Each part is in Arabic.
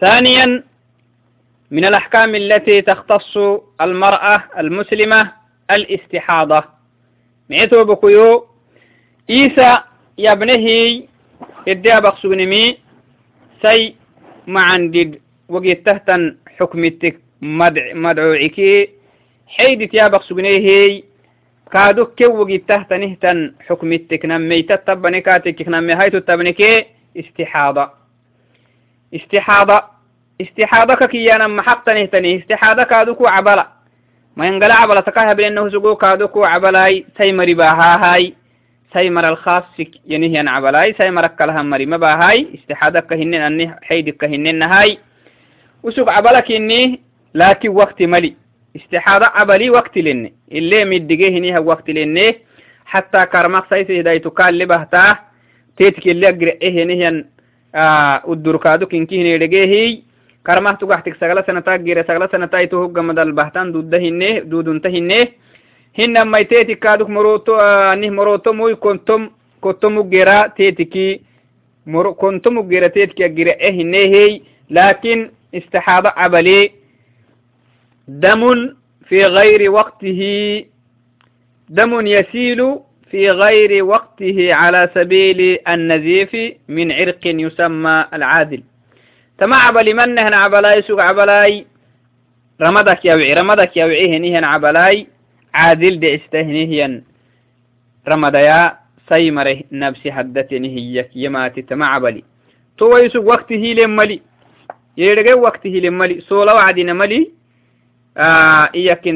ثانيا من الأحكام التي تختص المرأة المسلمة الاستحاضة. معتو بكيو إيسا يبنه إديا بقسونمي سي معندد وقيت تهتن حكمتك مدعوعكي. حيدت يا بقسونيه كادو كو وقيت تهتن تن حكمتك نمي تتبني كاتك نمي هاي تتبني استحاضة. istixaada istixaada ka kiyyanan maxaqtanehtani istixaada kaadu ku cabala. Mayangala cabala taka habilennahu sugo kaadu ku cabalaay saymari baahahay. Saymar alkhaasik yanihyan cabalaay saymarakkalhan mari mabaahay istixaadaka hinen anni xaydika hinennahay usug cabalakini laakin wakti mali. Istixaada cabali wakti lenne illee middige hiniha wakti lenne xataa karmaq saisihidaytu kaalli bahtaa teetik illi agri'e yanihyan eh, لبهتاه تيتك اللي أقرأ إيه نهيا udurkaadu kinkihinedegehi karmah tugaxtik sagala sanata gire sagala sanata ito hoggamadal bahtan dudda hinne dudunta hinne hinamai tetikaduk moroto anih moroto muy kontom kontomugera tetiki kontomugera tetiki agire e hinnehey lakin istixaado cabale damun في غير وقته دم يسيل في غير وقته على سبيل النزيف من عرق يسمى العادل. تما عبل من هنا عبلاي سوق عبلاي؟ رمضك يوعي رمضك يوعي هنيهن عبلاي؟ عادل دي استهنيهن رمضيا سيمره نفسي حدتني هيك يماتي تما عبلي تو يسوق وقته لملي. يرجع وقته لملي. سولا وعدنا ملي آه إياك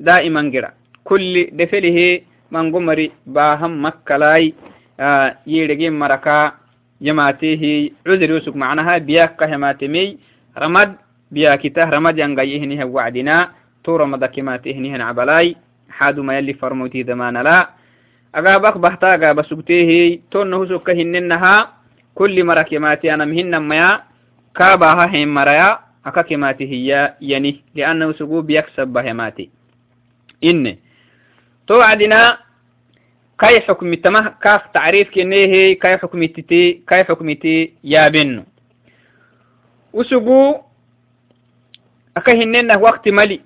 دائما قرأ. كل دفله mango mari baham makkalai yirigin maraka yamatehi cudri usuk macnaha biyakka hematemey ramad biyakitah ramad yangayihiniha wacdina to ramadakemateihinihan cabalai xaduma yali farmoti damanala agabak bahta agaba sugtehi tonna husukka hinnenaha kulli mara kemati anam hinnamaya kabaha hen maraya aka kemati hiya yani liannahu sugu biyak sabba hemati inne wacdina كاي حكم تمه كاف تعريف كنيه؟ كاي حكم تتي كاي حكم تي يابن وسقو أكهننا وقت ملي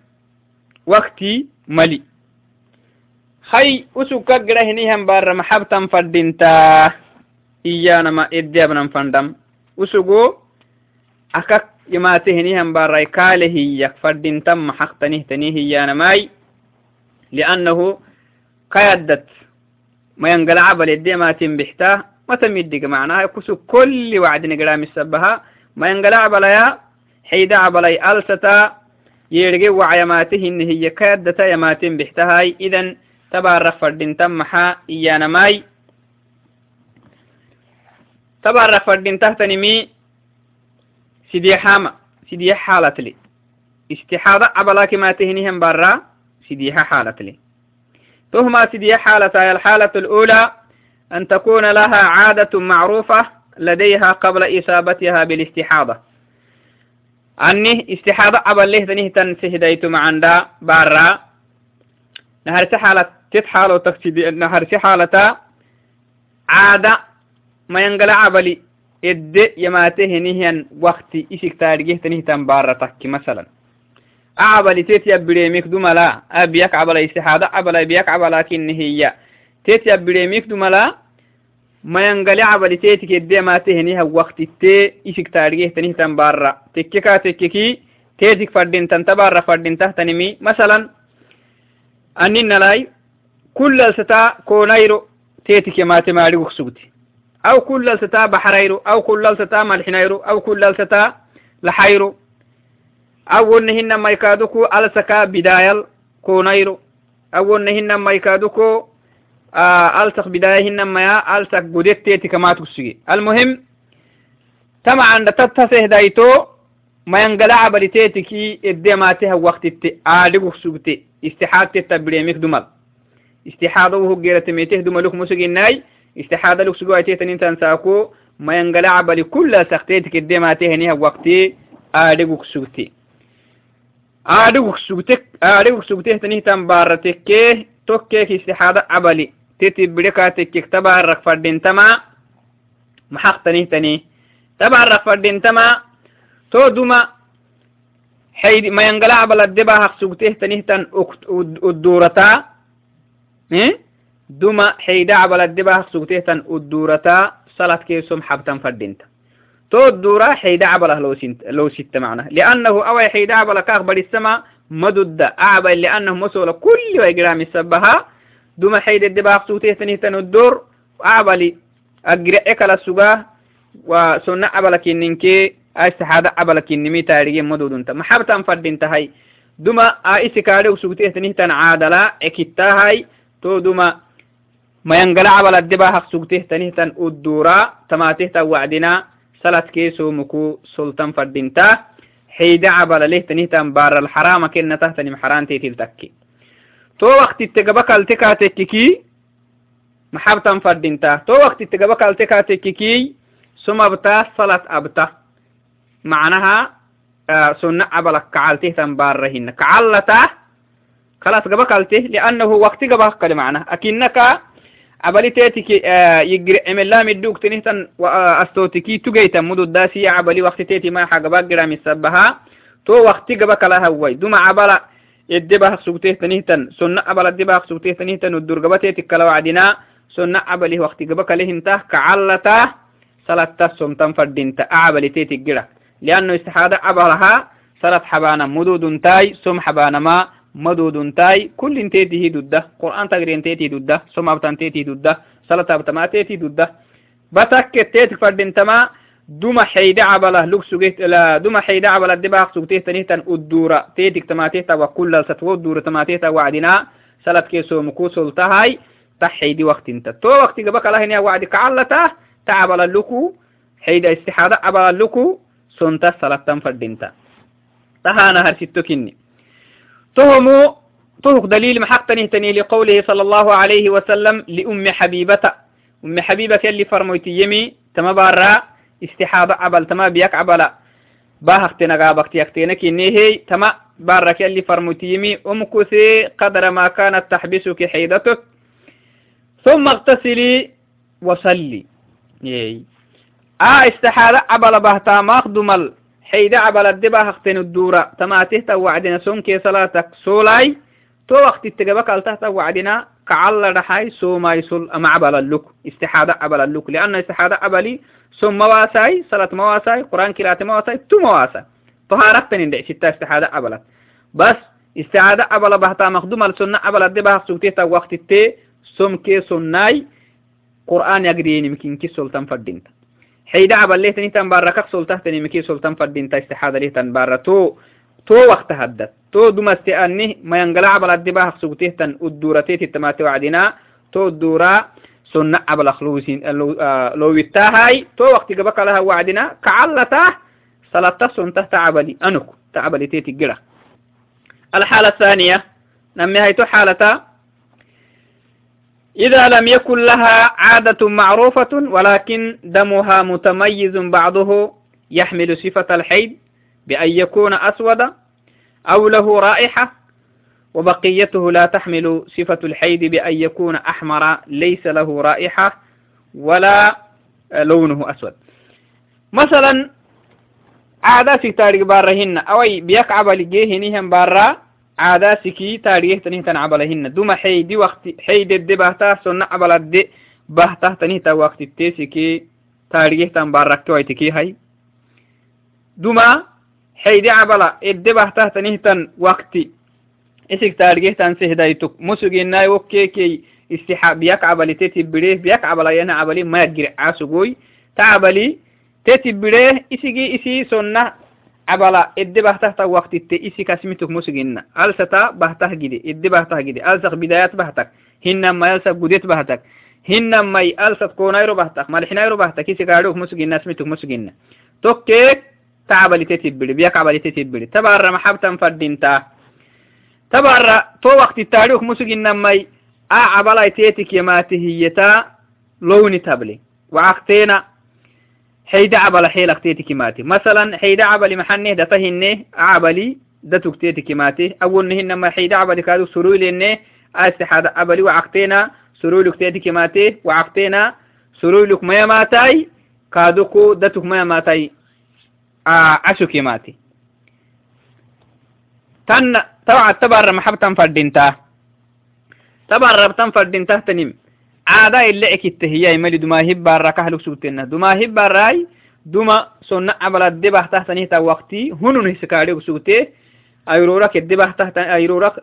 وقت ملي هاي وسو كجرا هنيهم بار محبتا فردينتا. إيانا ما إديابنا فندم. وسقو أكك يماته هنيهم بار كاله يكفردين تم حقتنيه تنيه إيانا ماي لأنه كيدت ما ينقل عبل يدي ما تنبحته ما تميدك معناها كسو كل وعد نقرام السبها ما ينقل عبل يا حيد عبل ألستا. يرجع وعيماته إن هي كادة يماتين بحتهاي إذن تبارك فردين تمحا إيانا ماي. تبارك فردين تهتنمي سيدي حاما سيدي حالة لي استحاضة عبلاك ما تهنيهم برا سيديها حالة لي تهما سدي حالة الحالة الأولى أن تكون لها عادة معروفة لديها قبل إصابتها بالاستحاضة. أني استحاضة أبل له تنه تنسهديت معنا بارا. نهر حالة تتحال وتكسدي نهر حالة عادة ما ينقل عبلي إد يماته وقت إسك تارجه تنه تنبارة تكي مثلا. أعبل تيت يبريميك دملا. أبيك عبلا استحادة عبلا بيك عبلا كن هي تيت يبريميك دملا ما ينقل عبل تيت كده ما تهنيها وقت تي إسك تارجيه تنيه تنبارا تككا تككي تيتك فردين تنتبارا فردين تهتنمي. مثلا أني نلاي كل الستا كونيرو تيتك ما تماري وخسوتي أو كل الستا بحريرو أو كل الستا ملحنيرو أو كل الستا لحيرو. أول نهن ما يكادوكو ألسكا بداية كونيرو. أول نهن ما يكادوكو آه، ألسك بداية هن ما يا ألسك بودتي كما تكسي المهم تما عند تتسه دايتو ما ينقلع بريتيتي كي إدماتها وقت التي آلق سبتي استحادة تبريمك دمال استحادة وهو غير تميته دمالوك موسيقى الناي. استحادة لك سقوة تيتن ما ينقلع بري كل سختيتك إدماتها نيها وقتي آلق سبتي aadhiguk sugtehtanihtan baara tekkee tokkeek istixaada cabali titi bidhe kaa tekkek tabaarak fadhintama maxaqtanihtani طبعا رفردين تما تو دوما حيد ما ينقلع بلا الدبا حق سوقته تنهتن الدورتا دوما حيدا بلا الدبا حق سوقته تن الدورتا صلاة كيسوم حبتن فردينتا تو الدورة حيدا عبله لو سنت لو ست معنا. لأنه أو حيدا عبله بدي السماء مدد أعبل لأنه مسؤول كل وإجرام السبها دوما حيدا الدبا حق سوقته تنهتن الدور. أعبلي أجرأ إكلا السجاه وسنة عبلك إنك استحادة عبلك إنمي تاريخ مدود أنت. محبتا فردين تهي دما آئسي كاري وسوكتيه تنهتن عادلا. إكتا هاي. تو دما ما ينقل عبل الدبا حق سوكتيه تنهتن الدورا تماتيه توعدنا سلت كيسو مكو سلطان فردين تا حيد عبل له تنهتن بار الحرام كنا تهتني محران تيتل تكي تو وقت التقبك التكاتككي محبتا فردين تا تو وقت التقبك التكاتككي ثم أبتا صلاة أبتا معناها آه سنة أبلك كعالته تنبارهن كعلته خلاص قبكالته لأنه وقت قبك معناه أكنك عبالي تيتك آه يقرأ إملا مدوك تنهتن وأستوتكي تجيتا مدو الداسية عبالي وقت تيتي ما حق بقرا مسبها تو وقت قبك لها هوي دوما عبالا يدبها سوتيه تنهتن. سنة أبلا دبها سوتيه تنهتن. والدور قبتيتك لو عدنا سنة أبلي وقت قبك لهنته كعلته صلاة تسوم تنفردين أعبل تيتي جرا. لأنه استحادة عبرها صلاة حبانا مدود تاي كل تيتي دودة قرآن تقرين تيتي دودة سم أبتان تيتي دودة صلاة أبتما تيتي دودة بتك تيتي فردين تما. دوما حيدة عبله لوك سجيت لا دوما حيدة عبله دباق سجته تنهتن الدورة تيتك تماتيتا وكل ستو الدورة تماتيتا وعدنا صلاة كيسو مكو سلطهاي تحيدي وقت انت تو وقت قبك الله هنا وعدك علته تعبل اللكو حيد استحادة عبل اللكو سنتا سلطان فردينتا تهانا هرسيتو كني. تهمو تهك دليل محقتني تني لقوله صلى الله عليه وسلم لأم حبيبة. أم حبيبة اللي فرموتي يمي تما بارا استحادة عبل تما بيك عبل. باهختنا غابك تيكتينا كني هي تما بارك اللي فرموتي يمي أم كثي قدر ما كانت تحبسك حيدتك. ثم اغتسلي وصلي. يي آه استحالة عبل بهتا مخدمل حيدا عبل الدبا هختن الدورة. تماته توعدنا سنكي صلاتك. سولاي تو وقت التقبك التحت وعدنا كعل رحاي سوماي سل أما عبل اللك استحادة عبل اللك لأن استحادة عبلي سم مواساي صلاة مواساي قرآن كرات مواساي تو مواسا طهارتن اندع ستة استحادة عبلت بس استعادة عبل بهتا مخدوم السنة عبل الدبا سوتيتا وقت التي سمكي سناي. قرآن يقرين يمكن كي سلطان فردينتا. حيدا عبال ليه تني تنبارك سلطان تني مكي سلطان فردينتا استحادة ليه تنبار تو تو وقت هدت تو دوما استئني ما ينقلع عبال الدباه سوتيه تن الدورتي تتماتي وعدنا تو الدورة سنة عبال خلوسين لو يتاهاي تو وقت قبك لها وعدنا كعلتا صلاة سنة تعبلي. أنك تعبلي تيتي الحالة الثانية. نمي هاي تو حالة إذا لم يكن لها عادة معروفة ولكن دمها متميز بعضه يحمل صفة الحيض بأن يكون أسود أو له رائحة وبقيته لا تحمل صفة الحيض بأن يكون أحمر ليس له رائحة ولا لونه أسود. مثلا عادة في تاريخ بارهن أوي بيكعب لجيهنهم بارا عادا سكي تاريخ تنه تنعبلهن. دوما حيدي وقت حيد الدي بهتا سنة عبل الدي بهتا تنه تا وقت التيسكي تاريخ تن باركتو ايتكي هاي. دوما حيدي عبلا الدي بهتا تنه تن وقت إسك تاريخ تن سهدايتك مسوغينا وكيكي استحاب بيك عبلي تتبريه بيك عبلا ما إدي بهته تا وقت التي إسي كاسمتك مسجنا ألستا بهته جدي إدي بهته جدي ألسق بدايات بهتك هنما يلسق جديت بهتك هنما ألسق كونايرو بهتك مالحنايرو بهتك إسي كاروك مسجنا اسمتك مسجنا توكيك تعبلي تتبلي بيك عبلي تتبلي تبارا محبتا فردينتا تبارا تو وقت التاريخ مسجنا ماي أعبلا تيتك يماته هيتا لوني تبلي وعقتينا حيدا عبل حيلك تيتي ماتي. مثلا حيدا عبل محنه دتهنه عبلي دتك تيتي ماتي. أول نهن ما حيدا عبل كادو سروي لنه استحاد عبلي وعقتنا سروي لك تيتي ماتي. وعقتنا سروي لك ما ماتاي. كادوكو دتك ما ماتي عشو كيماتي تن توعد تبر محبتا فردينتا. تبر فردينتا تنم. عادة اللي اكت هي ملي دما هبار كهلو سوتنا دما هبار راي دما سنة عبلا دبه تحتني تا وقتي هنو نسكاري سوتي ayrurak edde bahtahtan ayrurak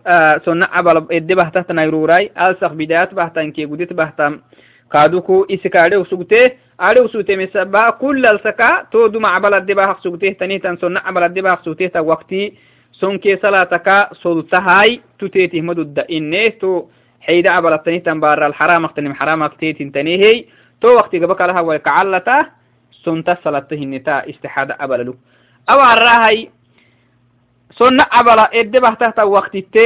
sonna abal edde bahtahtan ayrurai alsak bidayat bahtan ke gudit bahtan kaduku isikaade usugte ade usugte mesaba kull alsaka to duma abal adde bahak sugte tani tan sonna abal adde bahak sugte ta waqti sonke salataka soltahay tuteti madudda inne to حيدا عبر التنين تنبار الحرام اختني حرام اختيت تنيه هي. تو وقت جبك لها وكعلتا سنت صلته النتا استحاد عبر له أو الراهي سنة عبر اد بحثت وقت ت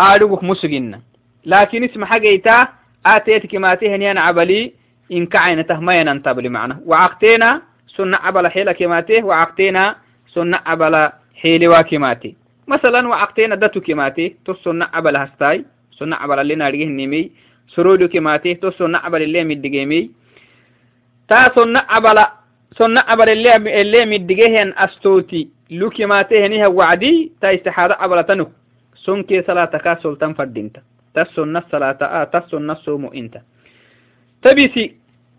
اعلو مسجن. لكن اسم حاجيتا اتيتك ما تهني أنا عبلي إن كعينته ما ينتاب معنا. وعقتينا سنة عبر حيل كماته وعقتينا سنة عبر حيل وكماته مثلا وعقتينا دتو كماته تو سنة عبر هستاي. Le naadhigehnimey sorodo kimate to sonna cabala le middigemey ta sonna cabala sonna cabala ele middigehen astoti لكماتهنها وعدي تا استحادة عبلتنو سنكي صلاة كا سلطان فردينتا. تسن الصلاة آه تسن الصوم انت تبيسي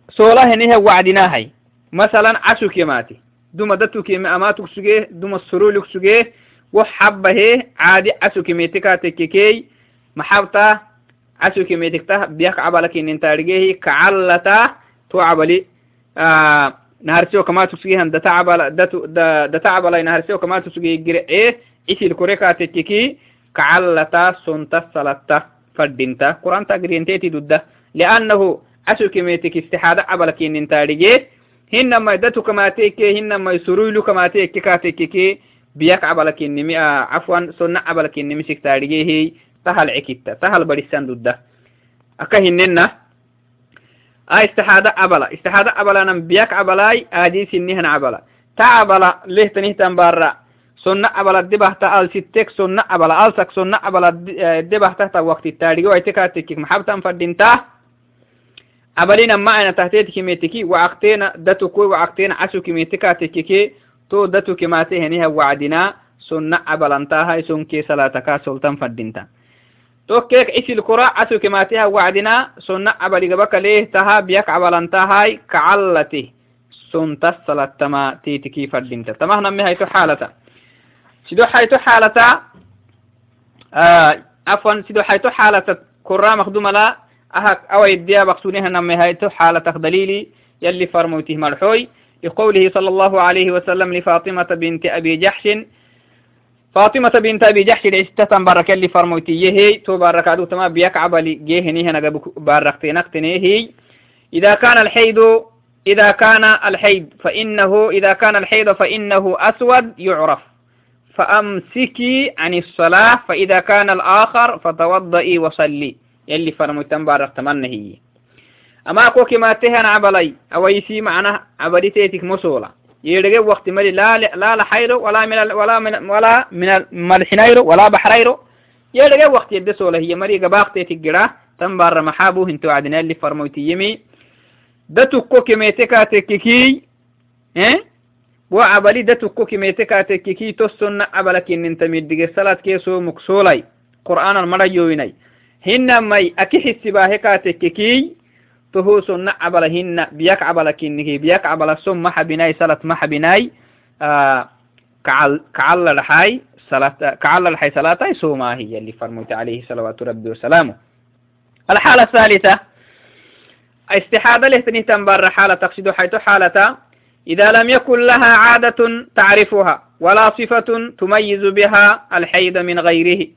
سولا هنها وعدنا هاي مثلا عشو كماتي دوما دتو كيما اماتك سجيه دوما السرولك سجيه وحبه عادي عشو محبتا عسوك ميتكتا بيك عبالك إن انت رجيه كعلتا تو عبالي. آه، نهارسيو كما تسجيه ان دتا عبالا دتا عبالا نهارسيو كما تسجيه جرعيه إسي الكوريكا تتكي كعلتا سنتا سلتا فردينتا. قرآن تاقرين تيتي دودة لأنه عسوك ميتك استحادة عبالك إن انت رجيه هنما دتو كما تيكي هنما يسرويلو كما تيكي كاتيكي بيك عبالك إن آه، عفوا سنة عبالك إن مسك تاريجيه tahal cikitta tahal badisan dudda aka hinena استحادة عبلا استحادة عبلا نبيك عبلاي آدي سنهن عبلا تعبلا ليه تنهتن برا سنة عبلا دبهتا أل ستك سنة عبلا ألسك سنة عبلا دبهتا تا وقت التاريخ. ويتكاتك محبتا فردنتا عبلين ما أنا تحتيت كميتكي وعقتين دتكو وعقتين عسو كميتكاتككي تو دتو كماتي توكيك إسي الكرة؟ عسو كماتها وعدنا. سنة عبالي قبك ليه؟ تها بيك عبالانتهاي كعلته سنة الصلاة تما تيتكي فردينتا تما هنا مهي حالة سيدو حيث حالة آه عفوا سيدو حيث حالة كرة مخدومة لا. أهك أو يديا بقصونيها نمي هاي حالة دليلي. يلي فرموته مرحوي لقوله صلى الله عليه وسلم لفاطمة بنت أبي جحش. فاطمة بنت أبي جحش العستة بارك اللي فرموتي هي تو بارك عدو تما بيك عبالي جيهني هنا نقتني هي. إذا كان الحيض إذا كان الحيض فإنه إذا كان الحيض فإنه أسود يعرف. فأمسكي عن الصلاة فإذا كان الآخر فتوضئي وصلي. يلي فرموتن بارك تمنى هي أما كوكي ما تهن عبالي أو يسي معنا عبالي تيتك مسولة يرجع وقت ملي لا لا لحيرو ولا من ولا من ولا من ملحنيرو ولا بحريرو. يرجع وقت يدسو له هي مري قباقت تجرا. تنبر محابو هنتو عدنا اللي فرموتي يمي دتوكو كميتكا تككي آه وعبلي دتوكو كميتكا تككي تسن عبلك ان انت مدق الصلاة كيسو مكسولاي قرآن المريويني هنا مي أكي حسباهكا تككي تهو سنة عبلا هن بيك عبلا كنه بيك عبلا سم ما حبناي سلت ما حبناي آه كعل كعل الحي صلاة كعل الحي صلاة سوما هي اللي فرمت عليه صلوات ربي وسلامه. الحالة الثالثة استحاضة لهتني تنبر حالة تقصد حيث حالة إذا لم يكن لها عادة تعرفها ولا صفة تميز بها الحيض من غيره.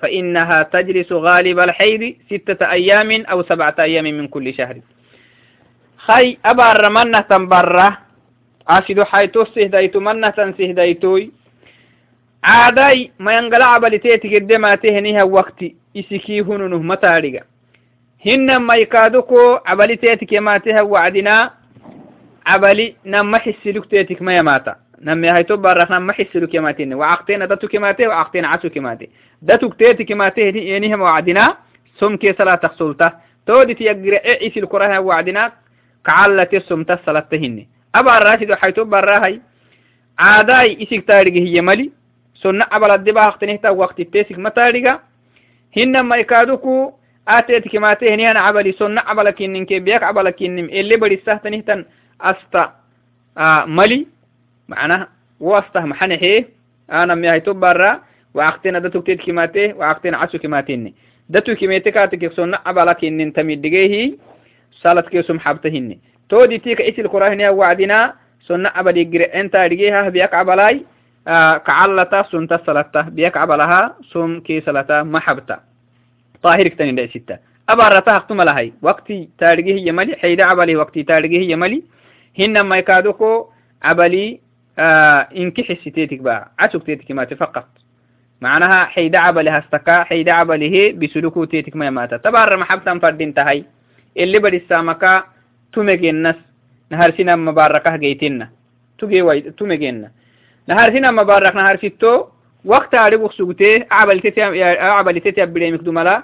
فإنها تجلس غالب الحيض ستة أيام أو سبعة أيام من كل شهر. خي أبار منة تنبرة. عاشدو حيث سهديتو منة سهديتوي عاداي ما ينقلع بلتيتي قدما تهنيها وقت إسكي هنونه متاريغا. هن ما يكادوكو عبلتيتك ما تها وعدنا. عبلي نما حسلوك تيتك ما يماتا. نمي هاي تبار رخنا ما حسلو كماتين وعقتين دتو كماتي وعقتين عسو كماتي. دتو كتيتي كماتي ينهم وعدنا. سم كي صلاة تخصلتا. تودي عيسي الكرة وعدنا. كعلة سم تصلاة تهني. أبا الراشد حيث براهي عاداي إسك تاريخ هي ملي سنة أبا الدبا اختنهتا وقت التيسك متاريخ هنما يكادوكو. آتيتك ما تهني أنا عبلي سنة عبلك إنك بيك عبلك إنم اللي بدي استهتنهتن أستا آه ملي معناها واسته محنحي أنا ميهي تبرا وعقتنا دتو كتير كماته وعقتنا عسو كماتيني دتو كميتي كاتك سنة عبلك إن تمدقيه سالت كيسم حبتهن تودي تيك إتل قراهن وعدنا سنة عبلي قرئ أنت رجيها بيك عبلاي آه كعلتا سنة سلطة بيك عبلها سم كي سلطة محبتا. طاهر كتنين دا ستة. أبارتا أختم لهي وقتي تارجيه يملي حيدا عبلي وقتي تارجيه يملي. هنما يكادوكو عبلي آه إنك حسيتك بقى. عسك تيتك ما فقط. معناها حيدا عبلي هستكا حيدا عبلي بسلوكو تيتك ما ماتا تبار محبتا فردين تهي اللي بدي السامكا تمجنس نهار سينا مباركة جيتنا. تجي وي تمجنا نهار سينا مبارك نهار ستو. وقت عرب وخسوته عبل تتي عبل تتي بلي مكدوملا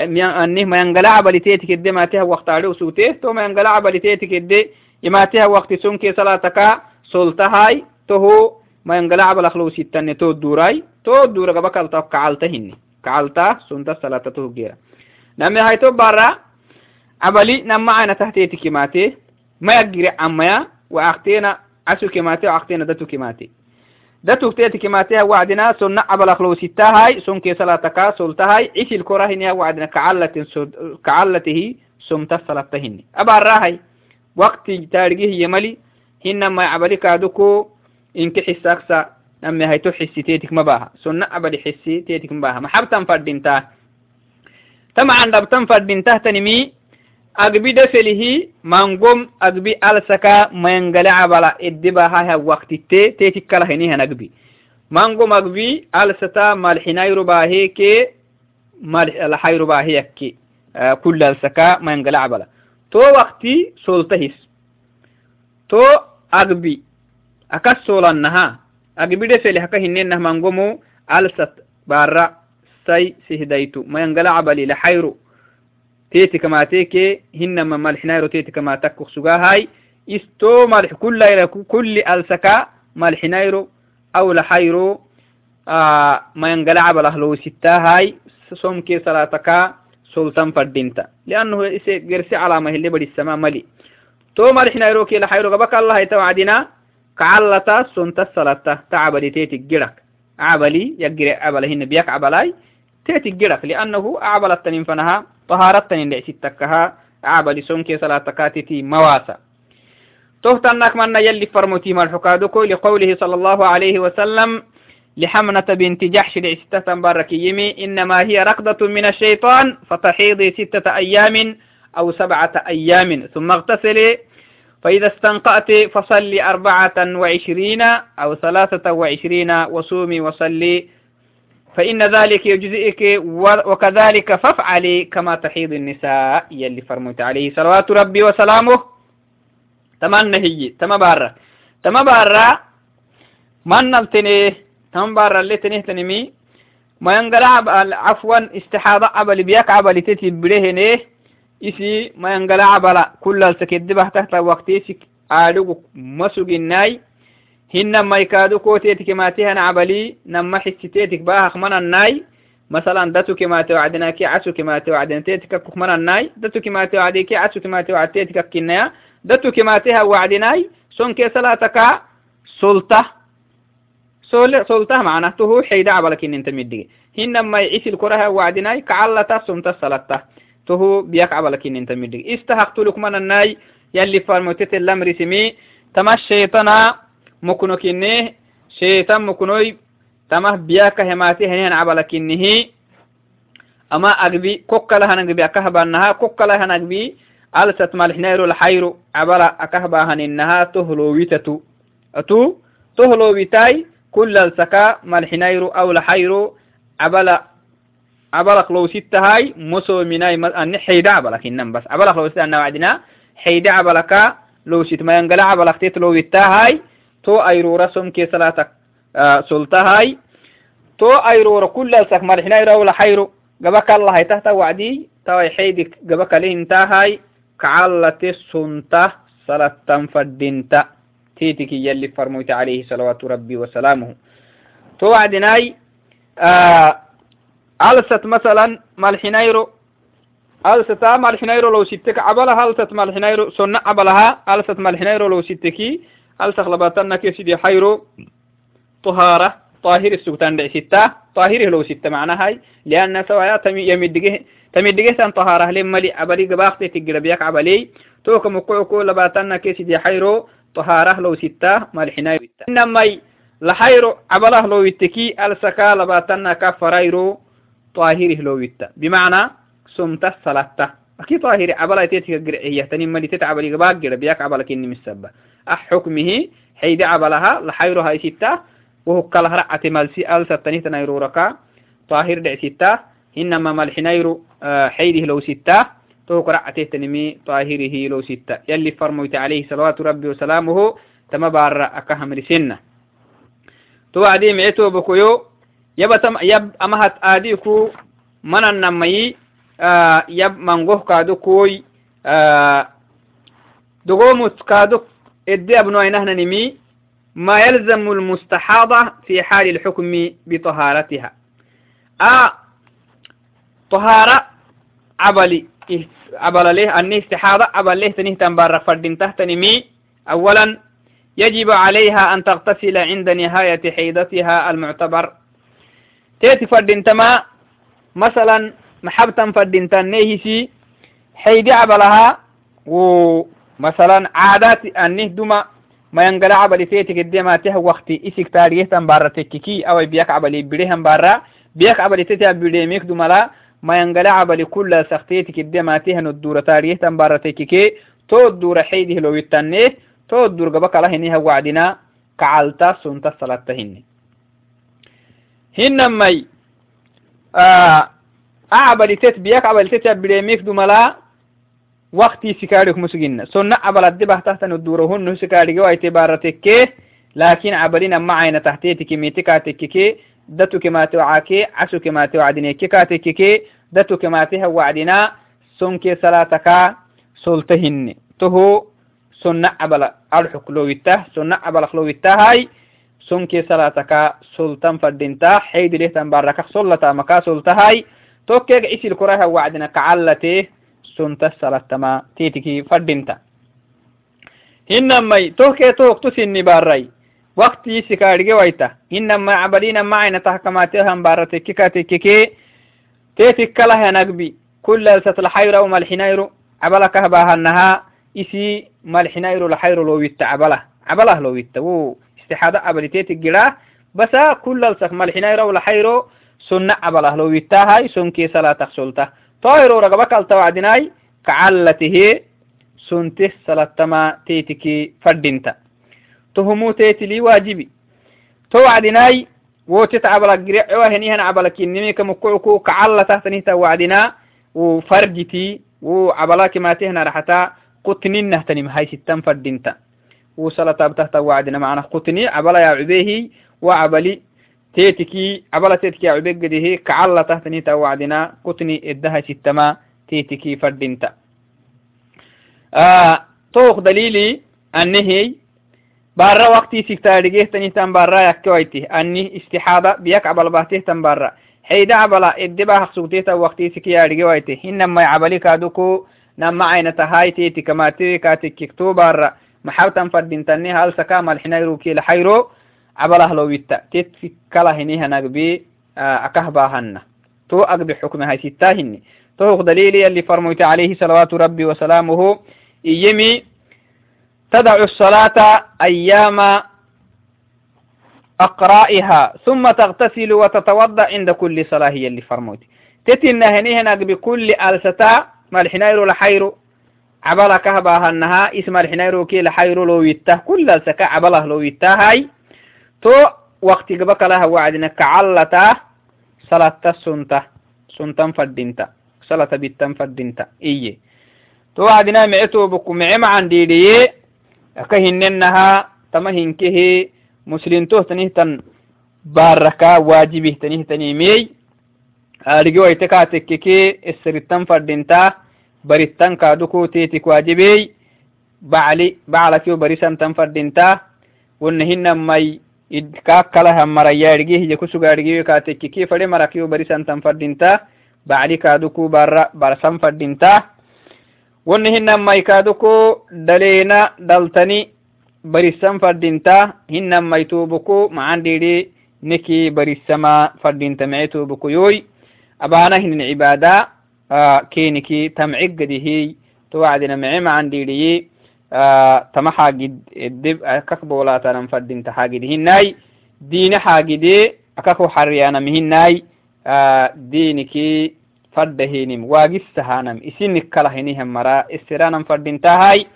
أنه ما ينقلع عبل تتي كده ما تها وقت عرب وخسوته تو ما ينقلع عبل تتي كده يما تها وقت سنك صلاتك. سلطهاي تهو ما ينقلع عبل أخلو ستة تو دوراي تو دورا قبل كعلتهن كعلته سنت صلاة تو جيرا. نمي هاي تو برا عبلي نما عنا تحتيتي كماتي ما يقري عميا وأختينا عسو كماتي وأختينا دتو كماتي دتو تيتي كماتي وعدنا سنة عبل أخلو ستة هاي سن كي صلاتك سلطة هاي إيش الكرة هنا وعدنا كعلة كعلته سمت صلاتهن أبا الراهي وقت تارجيه يملي هنما عبلي كادوكو إنك حساكسا نمي هاي تحسي تيتك مباها سنة عبلي حسي تيتك مباها محبتا فردين طبعا دبتن فردين تهتنمي agbi defelihi mangom agbi alsaka mayangale cabala ediba haha waktitte tetikkala hinihan agbi mangom agbi alsata malxinayro bahe ke malxayro bahe yakke kul alsaka mayangale cabala to wakti soltahis to agbi akas solanaha agbi defeli haka hinenah mangomu alsat bara say sihdaytu mayangale cabali laxayro كما تكو سجاهاي إستو ملح كل كل ألسكا ملح نايرو. أو لحيرو. آه ما ينقلع بلهلو ستا هاي كي صلاتك سلطان فردينتا. لأنه إسي قرسي علامة اللي بدي السماء ملي. تو ملح نايرو كي لحيرو قبك الله يتوعدنا. كعلتا سنت الصلاة. تعبدي تيتي جرك. عبلي يجري عبله بيك عبلاي تيتي جرك. لأنه أعبلت فنها طهارتن لعسيتكها عبد سنك صلاة كاتتي مواسا. تهتنك من يلي فرمتي الحكادكو لقوله صلى الله عليه وسلم لحمنة بنت جحش لعستة بارك يمي إنما هي ركضة من الشيطان فتحيضي ستة أيام أو سبعة أيام. ثم اغتسلي فإذا استنقأت فصلي أربعة وعشرين أو ثلاثة وعشرين وصومي وصلي فإن ذلك يجزئك وكذلك فافعلي كما تحيض النساء يلي فرموت عليه صلوات ربي وسلامه. تمنى هي تما بارا تما بارا من نلتني؟ تما بارا اللي تنيه تنمي. ما ينقل عفوا استحاضة عبل بيك عبل تتي برهنه إسي ما ينقل عبل كل السكدبه تحت وقتي آلوك مسوق الناي hinama ikadu kotetik matihan cabali nama xisitetik bahak mananai masalan datuki mate wacdinaki casuki mate wacdintetikakuk mananai datuki mate wacdiki casuki mate wacdtetikakkinaya datuki mateha wacdinai sonke salataka solta soltah macnah tuhu xeyda cabalakininta midige hinamai cisil koraha wacdinai kacalata somta salata tuhu biyak cabalakininta midige istahaktuluk mananai yalli farmotetelamrisimi tama shaytana مكنو كنه شيطان مكنوي. تمه بياك هماتي هنين عبلا كنه أما أقبي كوكلا هنقبي أكهبانها كوكلا هنقبي ألست مالحنيرو الحيرو عبلا أكهباهن إنها. تهلو ويتتو. أتو؟ تهلو ويتاي. كل السكا مالحنيرو أو الحيرو عبلا عبلق لو ستة هاي مسو مناي أن حيدا عبلك إنم بس. عبلق لو ستة أن وعدنا حيدا عبلك لو ست ما ينقلع تتلو ويتا هاي تو أيرورا سمكي صلاتك آه سلطهاي تو أيرورا كل السك مرحنا يرو لحيرو قبك الله تحت وعدي تو يحيدك قبك لين تاهاي كعلة سنته صلاة فدينتا. تيتك يلي فرموت عليه صلوات ربي وسلامه. توعدناي آه ألست مثلا مالحنايرو ألست مالحنايرو لو ستك عبلها ألست مالحنايرو سنة عبلها ألست مالحنايرو لو ستكي ألسخ لباتنا سيدي حيرو طهارة طاهر السكتان دع ستة طاهره لو ستة معناها هاي لأن سوايا يمدقه تمدقه سان طهارة لما لي عبلي قباقتي تقرب بيك عبلي توك مقعكو لباتنا سيدي حيرو طهارة لو ستة مالحنايرو إنما لحيرو عبله لو يتكي ألسكا لباتنا كفرايرو طاهره لو يتا بمعنى سمت الصلاة. أكي طاهر عبلا تيتك هي. تنم ملي تتعب لي باق بياك عبلا كني مسبة أحكمه حيد عبلها لحيرو هاي ستة. وهو كله رعة ملسي ألسة تنيه تنيرو ركا. طاهر دع ستة. إنما ملحنيرو حيده لو ستة. توك رعة تنمي طاهره لو ستة. يلي فرموت عليه صلوات ربي وسلامه تما بار أكهم لسنة. توعدي معتو بكيو يبا تم يب أمهت آديكو من النمي آه يب منغوه كادو كوي آه دغومت كادو إدي ابنو اينهن نمي ما يلزم المستحاضة في حال الحكم بطهارتها. آه طهارة عبلي عبل له أني استحاضة عبل له تنه تنبارك فردين تحت نمي. أولا يجب عليها أن تغتسل عند نهاية حيضتها المعتبر. تيتي فردنتما مثلا محبتا فردنتا نيهسي حيدي عبلها ومثلا عادات أنه دما ما ينقل عبلي تيتي قدما ته وقتي إسك تاريه تنبارا تككي أو بيك عبلي بريهم بارا. بيك عبلي تيتي بريميك دملا ما ينقل عبلي كل سختيتي قدما ته ندورة تاريه تنبارا تككي تو الدورة حيدي لو يتنيه to durgaba kala hiniha wacdina kacalta sunta salatta hini هنا ماي آه أعبلي تت بيك أعبلي تت بريميك دو ملا وقتي سكاريك مسجن سنة أعبلي دي بحتحت ندورهن نسكاريك وإتبارتك كي لكن أعبلي نما عين تحتيتك ميتكاتك كي دتو كما توعاك عسو كما توعدني كيكاتك كي دتو كما توعدنا سنك صلاتك سلطهن تهو سنة أعبلي الحكلو سنة أعبلي الحكلو هاي abala arxuk lowitah sonna abalak lowitahai sonke salataka soltan fadinta xeydilehtan barakak sollata maka soltahai tokkeega isil koraha wacdina kacallate sonta salatama titiki fadinta hinamai tohke tohoktu sinni barai wakti sikaadhige waita hinamai cabalina macayna tahkamatehan baratekkika tekkeke tetikalahanagbi kulalsatlaxayra umalxinayru cabalakah bahanaha isi malxinayro laxayro lowitta cabalah cabalah lowitta wo istixaada cabaliteeti gira basa kulalsak malxinayraw laxayro sunna cabalah lowittahay sonkee salatak solta toayro ragaba kalta wacdinay kacallatihe sonte salatama teetiki fadinta tohumu teetili waajibi to wacdinay wotet cabala girecoa henihan cabala kinimika mukucuku kacalla tahtanihta wacdina wo farjiti wo cabala kimatehna raxata قطنين تنم هاي ستان فردينتا وصلاة تحت وعدنا معنا. قطني عبلا يا عبيه وعبلي تيتكي عبلا تيتكي عبيك قده كعلا تحت نيتا وعدنا. قطني إدها ستما تيتكي فردينتا آه توق دليلي أنهي بارا وقتي سكتاريجيه تنيتان بارا يكويتي أني استحاضة بيك عبل باهته تن بارا حيدا عبلا إدبا حقسوتيتا وقتي سكياريجيه ويتي إنما عبلي كادوكو nama aynatahayteti kamate katekkiktobarra محاوتا فردنتني هل سكا مالحنا كيل حيرو عبر أهلو ويتا تيت في كلا هنيها نقبي آه، أكهبا هن تو أقبي حكم هاي ستا هني. تو دليلي اللي فرموت عليه صلوات ربي وسلامه إيمي تدعو الصلاة أيام أقرائها ثم تغتسل وتتوضأ عند كل صلاة هي اللي فرموت تتنهنيها نقبي كل ألستا مالحنا يرو لحيرو؟ cabala kahbaahanaha ismalxinay rokiila xayro loo kulalsaka cabalah loowittahay to wakti gaba kalaha wacdina kacallata salata sunta suntan fadhinta salata bittan fadhinta iye. To wacdina mece tobuku mece macan dhiidhiye aka hinennaha tama hinkehe muslimtoh tanihtan baraka waajibih tanihtanimey aadhigi waite kaatekkeke esrittan fadhinta barittan kaaduku tetik waajibey bacli baclakio barisan tan fadinta wonna hinnan may kakkalahan maraya idhigi hije kusuga idhigi katekiki fade marakio barisan tan fadinta bacli kaduku bara barsan fadinta wonna hinnan may kaduku daleena daltani barisan fadinta hinnan may tubuku macan dhidi niki barisama fadinta mice tubuku yoy abana hinin آه، كينكي تم عقدي هي توعدنا معي ما عندي لي آه، تم حاجد الدب أكاكب ولا تنم فدين تحاجده الناي دين حاجدي أكاكو حري أنا مهين ناي آه، دينكي فدهينم واقستهانم إسينك كلاهينهم مرا. استرانم فدين تهاي.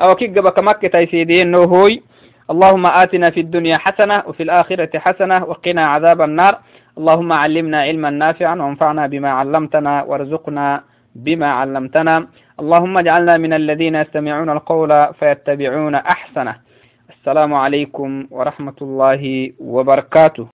أو كي جبك مكة تيسيدين نوهوي. اللهم آتنا في الدنيا حسنة وفي الآخرة حسنة وقنا عذاب النار. اللهم علمنا علما نافعا وانفعنا بما علمتنا وارزقنا بما علمتنا. اللهم اجعلنا من الذين يستمعون القول فيتبعون أحسنه. السلام عليكم ورحمة الله وبركاته.